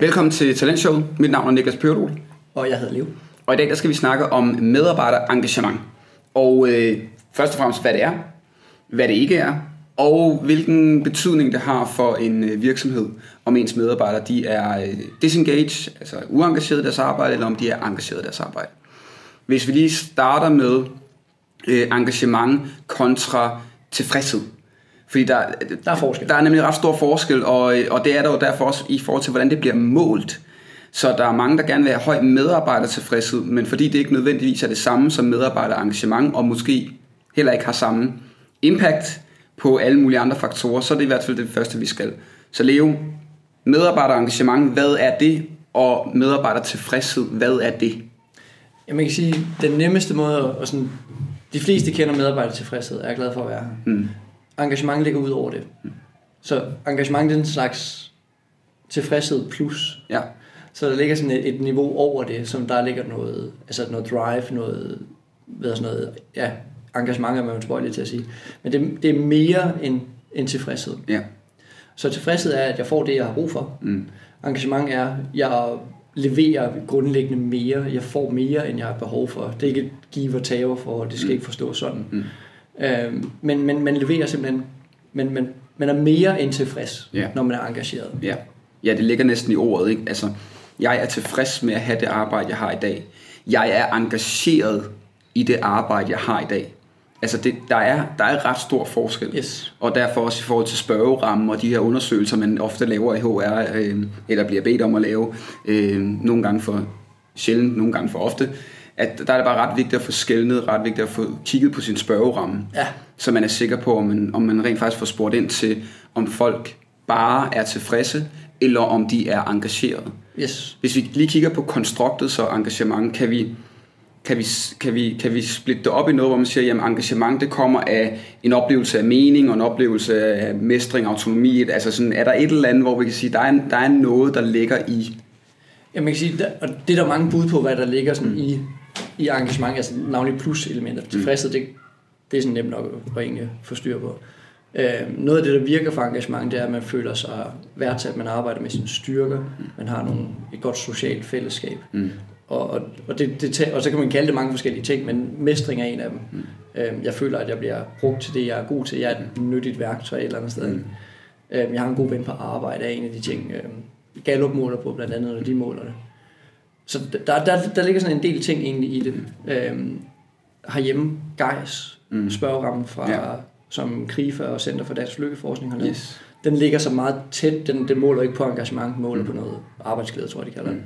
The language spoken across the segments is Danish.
Velkommen til Talentshowet. Mit navn er Niklas Pørdol. Og jeg hedder Liv. Og i dag der skal vi snakke om medarbejderengagement. Og øh, først og fremmest, hvad det er, hvad det ikke er, og hvilken betydning det har for en øh, virksomhed, om ens medarbejdere de er øh, disengaged, altså uengageret i deres arbejde, eller om de er engageret i deres arbejde. Hvis vi lige starter med øh, engagement kontra tilfredshed. Fordi der, Der er forskel. Der er nemlig ret stor forskel, og, og det er der jo derfor også i forhold til, hvordan det bliver målt. Så der er mange, der gerne vil have høj medarbejdertilfredshed, men fordi det ikke nødvendigvis er det samme som medarbejderengagement, og måske heller ikke har samme impact på alle mulige andre faktorer, så er det i hvert fald det første, vi skal. Så Leo, medarbejderengagement, hvad er det? Og medarbejdertilfredshed, hvad er det? Ja, man kan sige, den nemmeste måde, og sådan, de fleste kender medarbejdertilfredshed, er jeg glad for at være her. Mm. Engagement ligger ud over det. Så engagement det er en slags tilfredshed plus. Ja, Så der ligger sådan et, et niveau over det, som der ligger noget, altså noget drive, noget, hvad er sådan noget, ja, engagement er man tilbøjelig til at sige. Men det, det er mere end, end tilfredshed. ja, Så tilfredshed er, at jeg får det, jeg har brug for. mm. Engagement er, jeg leverer grundlæggende mere. Jeg får mere, end jeg har behov for. Det er ikke et give og tage for, det skal Mm. ikke forstås sådan. Mm. Øhm, men, men man leverer simpelthen, men, men man er mere end tilfreds, Ja. når man er engageret. Ja. ja, det ligger næsten i ordet. Ikke? Altså, jeg er tilfreds med at have det arbejde, jeg har i dag. Jeg er engageret i det arbejde, jeg har i dag. Altså, det, der, er, der er ret stor forskel. Yes. Og derfor også i forhold til spørgerammen og de her undersøgelser, man ofte laver i HR, øh, eller bliver bedt om at lave, øh, nogle gange for sjældent, nogle gange for ofte, at der er det bare ret vigtigt at få skældnet, ret vigtigt at få kigget på sin spørgeramme Ja, så man er sikker på, om man, om man rent faktisk får spurgt ind til, om folk bare er tilfredse, eller om de er engagerede. yes. Hvis vi lige kigger på konstruktet så engagement, kan vi, kan vi, kan vi, kan vi splitte det op i noget, hvor man siger, at engagement det kommer af en oplevelse af mening og en oplevelse af mestring, autonomi. Altså sådan, er der et eller andet, hvor vi kan sige, der er, en, der er noget, der ligger i... Ja, man kan sige, der, og det er der mange bud på, hvad der ligger sådan mm. i, i engagement, altså navnlig plus-elementer. Tilfredshed, det, det er sådan nemt nok at egentlig få styr på. Øh, noget af det, der virker for engagement, det er, at man føler sig værdsat, man arbejder med sine styrker, man har nogle, et godt socialt fællesskab. Mm. Og, og, og, det, det, og så kan man kalde det mange forskellige ting, men mestring er en af dem. Mm. Øh, jeg føler, at jeg bliver brugt til det, jeg er god til. Jeg er et nyttigt værktøj et eller andet sted. Mm. Mm. Øh, jeg har en god ven på arbejde, er en af de ting. Øh, Gallup måler på blandt andet, når de måler det. Så der, der, der ligger sådan en del ting egentlig i det. Øhm, herhjemme, GEIS, Mm. mm. spørgerammen fra, Ja. som KRIFA og Center for Dansk Lykkeforskning har lavet. Yes. Den ligger så meget tæt, den, den måler ikke på engagement, måler mm. på noget arbejdsglæde, tror jeg, de kalder det.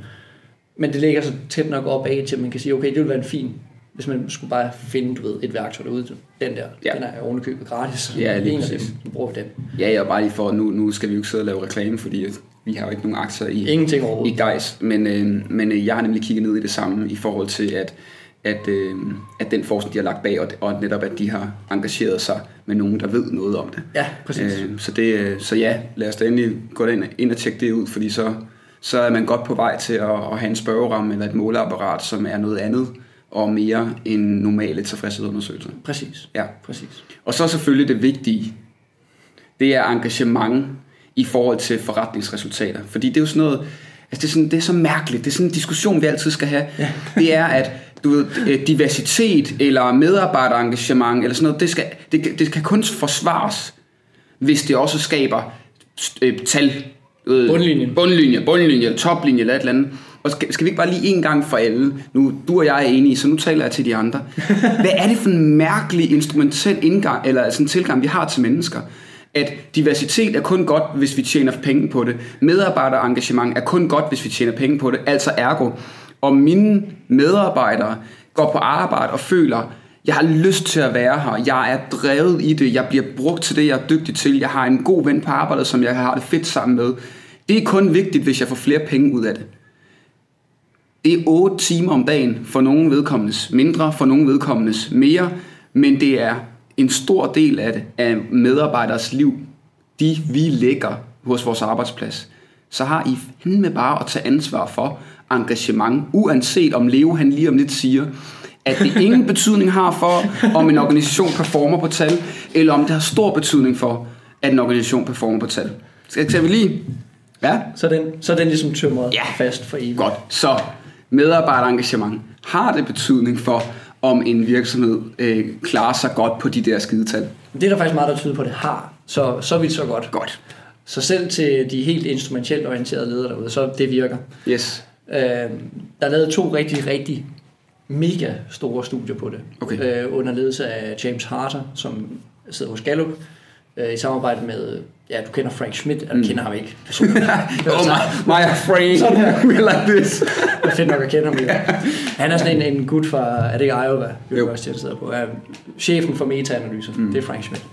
Men det ligger så tæt nok op af til, at man kan sige, okay, det ville være en fin, hvis man skulle bare finde, du ved, et værktøj derude. Den der, Ja. den er ovenikøbet gratis. Ja, lige en af dem, bruger vi den. Ja, ja, og bare lige for, nu, nu skal vi jo ikke sidde og lave reklame, fordi vi har jo ikke nogen aktier i, Ingenting i. Geis, men, øh, men øh, jeg har nemlig kigget ned i det samme i forhold til, at, at, øh, at den forskning, de har lagt bag, og, og netop, at de har engageret sig med nogen, der ved noget om det. Ja, præcis. Øh, så, det øh, så ja, lad os da endelig gå ind, ind og tjekke det ud, fordi så, så er man godt på vej til at, at have en spørgeramme eller et måleapparat, som er noget andet og mere end normale tilfredshedsundersøgelser. Præcis. Ja. Præcis. Og så selvfølgelig det vigtige, det er engagement i forhold til forretningsresultater. Fordi det er jo sådan noget, altså det er, sådan, det er så mærkeligt, det er sådan en diskussion, vi altid skal have. Ja. Det er, at du ved, øh, diversitet eller medarbejderengagement eller sådan noget, det, skal, det, det kan kun forsvares, hvis det også skaber øh, tal. Øh, Bundlinjen. Bundlinje, bundlinje, toplinje eller et eller andet. Og skal, skal vi ikke bare lige en gang for alle, nu du og jeg er enige, så nu taler jeg til de andre. Hvad er det for en mærkelig instrumentel indgang, eller sådan en tilgang, vi har til mennesker? At diversitet er kun godt, hvis vi tjener penge på det. Medarbejderengagement er kun godt, hvis vi tjener penge på det. Altså ergo, om mine medarbejdere går på arbejde og føler, jeg har lyst til at være her, jeg er drevet i det, jeg bliver brugt til det, jeg er dygtig til, jeg har en god ven på arbejdet, som jeg har det fedt sammen med. Det er kun vigtigt, hvis jeg får flere penge ud af det. Det er 8 timer om dagen for nogle vedkommendes mindre, for nogle vedkommendes mere, men det er en stor del af det, af medarbejderes liv, de vi lægger hos vores arbejdsplads. Så har I fandme bare at tage ansvar for engagement, uanset om Leo han lige om lidt siger, at det ingen betydning har for, om en organisation performer på tal, eller om det har stor betydning for, at en organisation performer på tal. Skal, skal vi lige Ja. Så den, så den ligesom tømret Ja. fast for evigt. Godt. Så medarbejderengagement. Har det betydning for, om en virksomhed øh, klarer sig godt på de der skidetal? Det er der faktisk meget, der tyder på, at det har. Så, så vidt så godt. Godt. Så selv til de helt instrumentelt orienterede ledere derude, så det virker. Yes. Øh, der er lavet to rigtig, rigtig mega store studier på det. Okay. Øh, under ledelse af James Harter, som sidder hos Gallup, øh, i samarbejde med, ja, du kender Frank Schmidt, eller mm. kender ham ikke. personligt. Oh, my, my Frank. Sådan her. We like this. Det er fedt nok at kende ham. Ja. Han er sådan en, en gut fra, er det ikke Iowa. University, han sidder på. Er chefen for meta-analyser, mm. det er Frank Schmidt.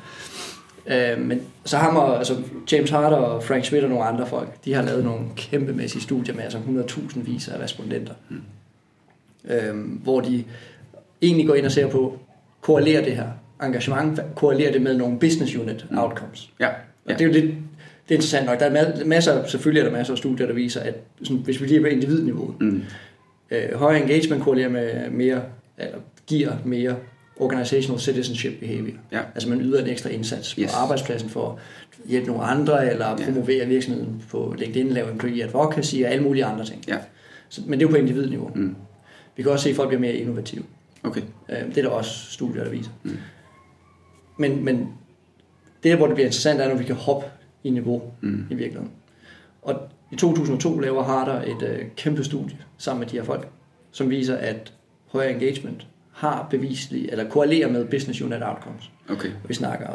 Øh, men så har man, altså James Harder og Frank Schmidt og nogle andre folk, de har lavet nogle kæmpemæssige studier med altså 100.000 vis af respondenter. Mm. Øh, hvor de egentlig går ind og ser på, korrelerer det her engagement, korrelerer det med nogle business unit outcomes. Ja. Og ja. det er jo lidt det er interessant nok. Der er ma- masser, selvfølgelig er der masser af studier, der viser, at sådan, hvis vi lige er på individniveau, Mm. øh, højere engagement korrelerer med mere, eller giver mere organizational citizenship behavior. Ja. Altså man yder en ekstra indsats Yes. på arbejdspladsen for at hjælpe nogle andre, eller Ja. promovere virksomheden på LinkedIn, lave employee advocacy og alle mulige andre ting. Ja. Så, men det er jo på individniveau. Mm. Vi kan også se, at folk bliver mere innovative. Okay. Øh, Det er der også studier, der viser. Mm. Men, men det, hvor det bliver interessant, er, når vi kan hoppe i niveau Mm. i virkeligheden. Og i 2002 laver Harder et øh, kæmpe studie sammen med de her folk, som viser, at højere engagement har bevisligt, eller korrelerer med business unit outcomes. Okay. Og vi snakker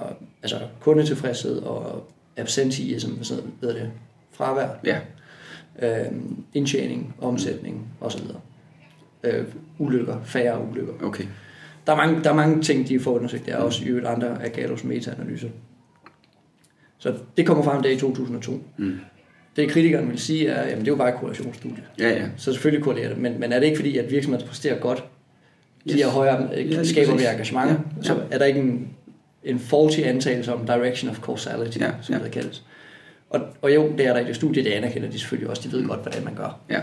altså kundetilfredshed og absenteeism, hvad sådan hedder det, fravær, Ja. øh, indtjening, omsætning osv. Øh, ulykker, færre ulykker. Okay. Der er mange, der er mange ting, de får undersøgt. Der er også i øvrigt andre af Gallups meta-analyser. Så det kommer frem der i 2002. Mm. Det kritikeren vil sige er, jamen det er jo bare et korrelationsstudie. Ja, ja. Så selvfølgelig korrelerer det, men, men er det ikke fordi, at virksomheder præsterer godt, Yes. giver højere, Ja, øh, skaber mere engagement, Ja, så ja. er der ikke en, en faulty antagelse om direction of causality, Ja, som ja. det kaldes. Og, og jo, det er der i det studie, det anerkender de selvfølgelig også, de ved godt, hvordan man gør. Ja.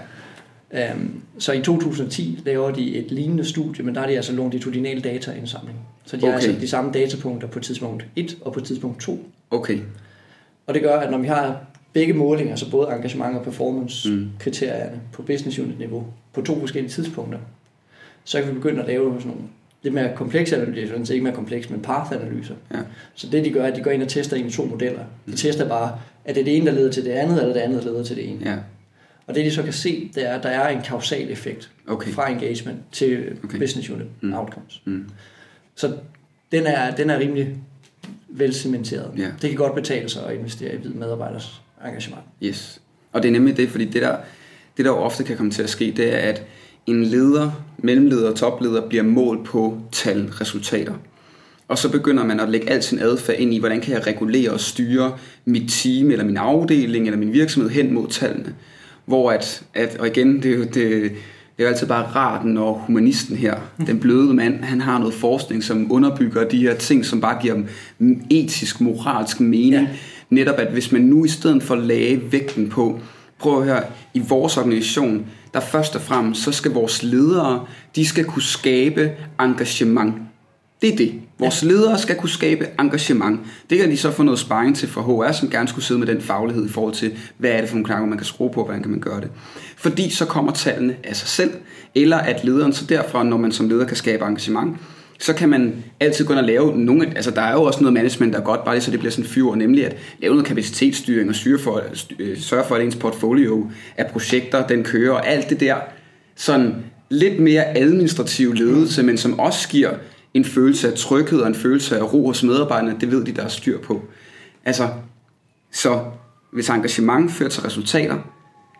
Um, så i 2010 laver de et lignende studie, men der er de altså longitudinal dataindsamling. Så de har Okay. altså de samme datapunkter på tidspunkt 1 og på tidspunkt 2. Okay. Og det gør, at når vi har begge målinger, så både engagement og performance Mm. kriterierne på business unit niveau på to forskellige tidspunkter, så kan vi begynde at lave sådan nogle lidt mere komplekse analyser, sådan set ikke mere kompleks, men path-analyser. Ja. Så det de gør, er, at de går ind og tester egentlig to modeller. De tester bare, er det det ene, der leder til det andet, eller det andet, der leder til det ene. Ja. Og det de så kan se, det er, at der er en kausal effekt Okay. fra engagement til Okay. business unit Mm. mm. outcomes. Mm. Så den er, den er rimelig vel cementeret. Ja. Det kan godt betale sig at investere i hvid medarbejders engagement. Yes. Og det er nemlig det, fordi det der, det der ofte kan komme til at ske, det er, at en leder, mellemleder og topleder bliver målt på tal, resultater. Og så begynder man at lægge al sin adfærd ind i, hvordan kan jeg regulere og styre mit team, eller min afdeling, eller min virksomhed hen mod tallene. Hvor at, at og igen, det er jo, det, det er jo altid bare rart, når humanisten her, den bløde mand, han har noget forskning, som underbygger de her ting, som bare giver dem etisk, moralsk mening. Ja. Ja. Netop at hvis man nu i stedet for lagde vægten på, prøv at høre, i vores organisation, der først og fremmest, så skal vores ledere, de skal kunne skabe engagement. Det er det. Vores ja. ledere skal kunne skabe engagement. Det kan de så få noget sparring til fra HR, som gerne skulle sidde med den faglighed i forhold til, hvad er det for nogle knapper, man kan skrue på, og hvordan kan man gøre det. Fordi så kommer tallene af sig selv, eller at lederen så derfra, når man som leder kan skabe engagement, så kan man altid gå ind og lave nogle, altså der er jo også noget management, der er godt, bare lige så det bliver sådan fyr, nemlig at lave noget kapacitetsstyring og styre for, øh, sørge for, at ens portfolio af projekter, den kører, og alt det der, sådan lidt mere administrativ ledelse, men som også giver en følelse af tryghed og en følelse af ro hos medarbejderne, det ved de, der er styr på. Altså, så hvis engagement fører til resultater,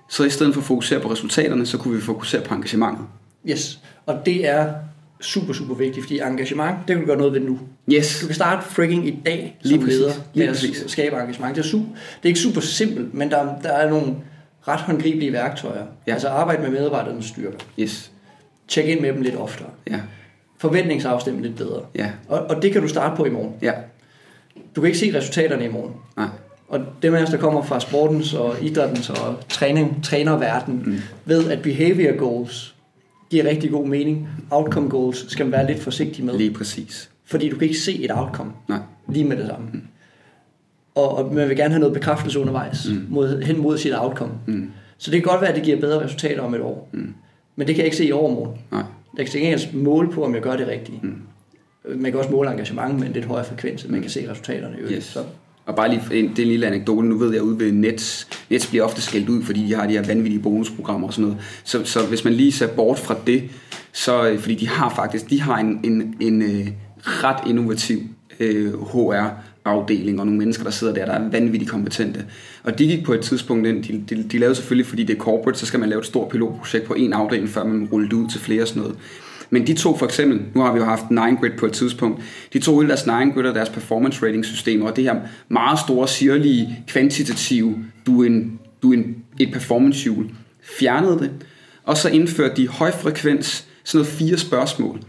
så i stedet for at fokusere på resultaterne, så kunne vi fokusere på engagementet. Yes. Og det er super, super vigtigt, fordi engagement, det kan du gøre noget ved nu. Yes. Du kan starte freaking i dag som Lige præcis. leder Lige med at skabe engagement. Det er, super, det er ikke super simpelt, men der, der er nogle ret håndgribelige værktøjer. Ja. Altså arbejde med medarbejdernes styrker. Yes. Tjek ind med dem lidt oftere. Ja. Forventningsafstemme lidt bedre. Ja. Og, og det kan du starte på i morgen. Ja. Du kan ikke se resultaterne i morgen. Nej. Og dem af os, der kommer fra sportens og idrættens og træning, trænerverden, mm. ved, at behavior goals giver rigtig god mening. Outcome goals skal man være lidt forsigtig med. Lige præcis. Fordi du kan ikke se et outcome Nej. lige med det samme. og, og man vil gerne have noget bekræftelse undervejs mm. mod, hen mod sit outcome. Mm. Så det kan godt være, at det giver bedre resultater om et år. Mm. Men det kan jeg ikke se i overmorgen. Nej. Jeg kan ikke engang måle på, om jeg gør det rigtige. Mm. Man kan også måle engagement med en lidt højere frekvens, man kan se resultaterne. øvrigt. Yes. Så, Og bare lige en, det er en lille anekdote. Nu ved jeg, at ude ved Nets, Nets bliver ofte skældt ud, fordi de har de her vanvittige bonusprogrammer og sådan noget. Så, så hvis man lige ser bort fra det, så, øh, fordi de har faktisk, de har en, en, en øh, ret innovativ øh, HR-afdeling, og nogle mennesker, der sidder der, der er vanvittigt kompetente. Og de gik på et tidspunkt ind, de, de, de lavede selvfølgelig, fordi det er corporate, så skal man lave et stort pilotprojekt på en afdeling, før man ruller det ud til flere og sådan noget. Men de to for eksempel, nu har vi jo haft 9grid på et tidspunkt, de tog hele deres 9grid og deres performance rating systemer, og det her meget store, sirlige, kvantitative, du er, en, du er en, et performance hjul, fjernede det, og så indførte de højfrekvens, sådan noget fire spørgsmål.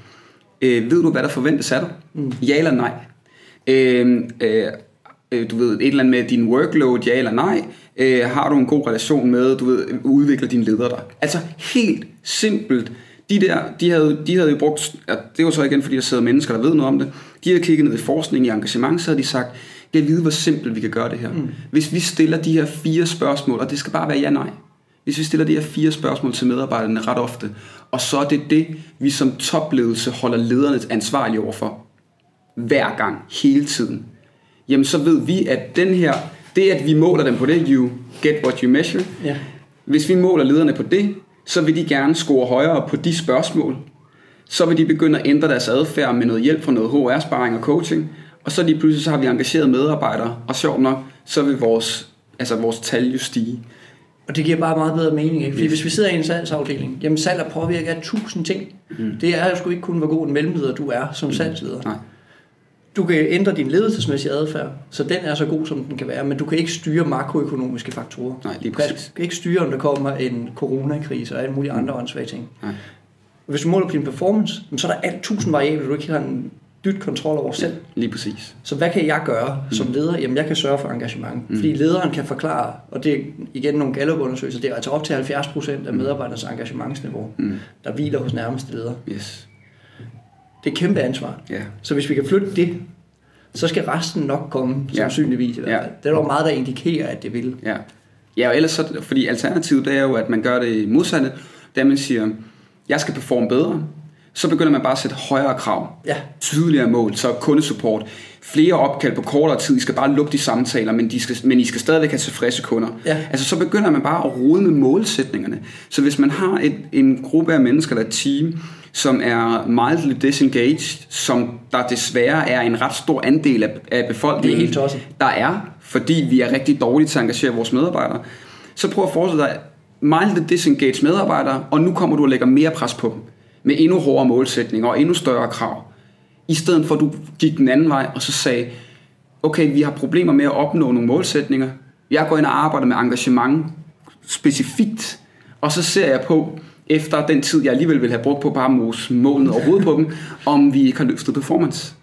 Øh, ved du, hvad der forventes af dig? Mm. Ja eller nej? Øh, øh, øh, du ved, et eller andet med din workload, ja eller nej. Øh, har du en god relation med, du ved, udvikler dine ledere dig? Altså helt simpelt. De der, de havde, de havde jo brugt, ja, det var så igen, fordi der sidder mennesker, der ved noget om det. De havde kigget ned i forskning i engagement, så havde de sagt, jeg vide, hvor simpelt vi kan gøre det her. Mm. Hvis vi stiller de her fire spørgsmål, og det skal bare være ja-nej. Hvis vi stiller de her fire spørgsmål til medarbejderne ret ofte, og så er det det, vi som topledelse holder lederne ansvarlige overfor, hver gang, hele tiden, jamen så ved vi, at den her, det at vi måler dem på det, you get what you measure, ja. hvis vi måler lederne på det, så vil de gerne score højere på de spørgsmål. Så vil de begynde at ændre deres adfærd med noget hjælp fra noget HR-sparring og coaching. Og så lige pludselig så har vi engageret medarbejdere, og sjovt nok, så vil vores, altså vores tal jo stige. Og det giver bare meget bedre mening, ikke? Fordi yes. hvis vi sidder i en salgsafdeling, jamen salg er påvirket af tusind ting. Mm. Det er jo sgu ikke kun, hvor god en mellemleder du er som salgsleder. Nej. Du kan ændre din ledelsesmæssige adfærd, så den er så god, som den kan være, men du kan ikke styre makroøkonomiske faktorer. Nej, lige Du kan præcis. ikke styre, om der kommer en coronakrise og alle mulige andre åndssvage ting. Nej. Hvis du måler på din performance, så er der alt tusind variabler, du ikke har en dyt kontrol over selv. Lige præcis. Så hvad kan jeg gøre som leder? Jamen, jeg kan sørge for engagement. Mm. Fordi lederen kan forklare, og det er igen nogle Gallup-undersøgelser, det er altså op til 70% af medarbejdernes engagementsniveau, Mm. der hviler hos nærmeste leder. Yes. Det er et kæmpe ansvar. Ja. Så hvis vi kan flytte det, så skal resten nok komme, Ja. sandsynligvis i hvert Ja. Det er der meget, der indikerer, at det vil. Ja. Ja, og ellers så, fordi alternativet det er jo, at man gør det modsatte, det at man siger, jeg skal performe bedre, så begynder man bare at sætte højere krav, Ja, tydeligere mål, så kundesupport, flere opkald på kortere tid, I skal bare lukke de samtaler, men, de skal, men I skal stadigvæk have tilfredse kunder. Ja. Altså så begynder man bare at rode med målsætningerne. Så hvis man har et, en gruppe af mennesker eller et team, som er mildly disengaged, som der desværre er en ret stor andel af, af befolkningen, Det er helt der er, fordi vi er rigtig dårlige til at engagere vores medarbejdere, så prøv at forestille dig mildly disengaged medarbejdere, og nu kommer du og lægger mere pres på dem, med endnu hårdere målsætninger og endnu større krav. I stedet for at du gik den anden vej, og så sagde, okay, vi har problemer med at opnå nogle målsætninger. Jeg går ind og arbejder med engagement specifikt, og så ser jeg på, efter den tid, jeg alligevel vil have brugt på bare at mose målene overhovedet på dem, om vi ikke har løftet performance.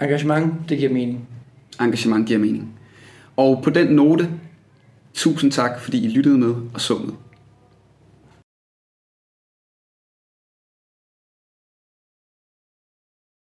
engagement, det giver mening. Engagement giver mening. Og på den note, tusind tak, fordi I lyttede med og så med.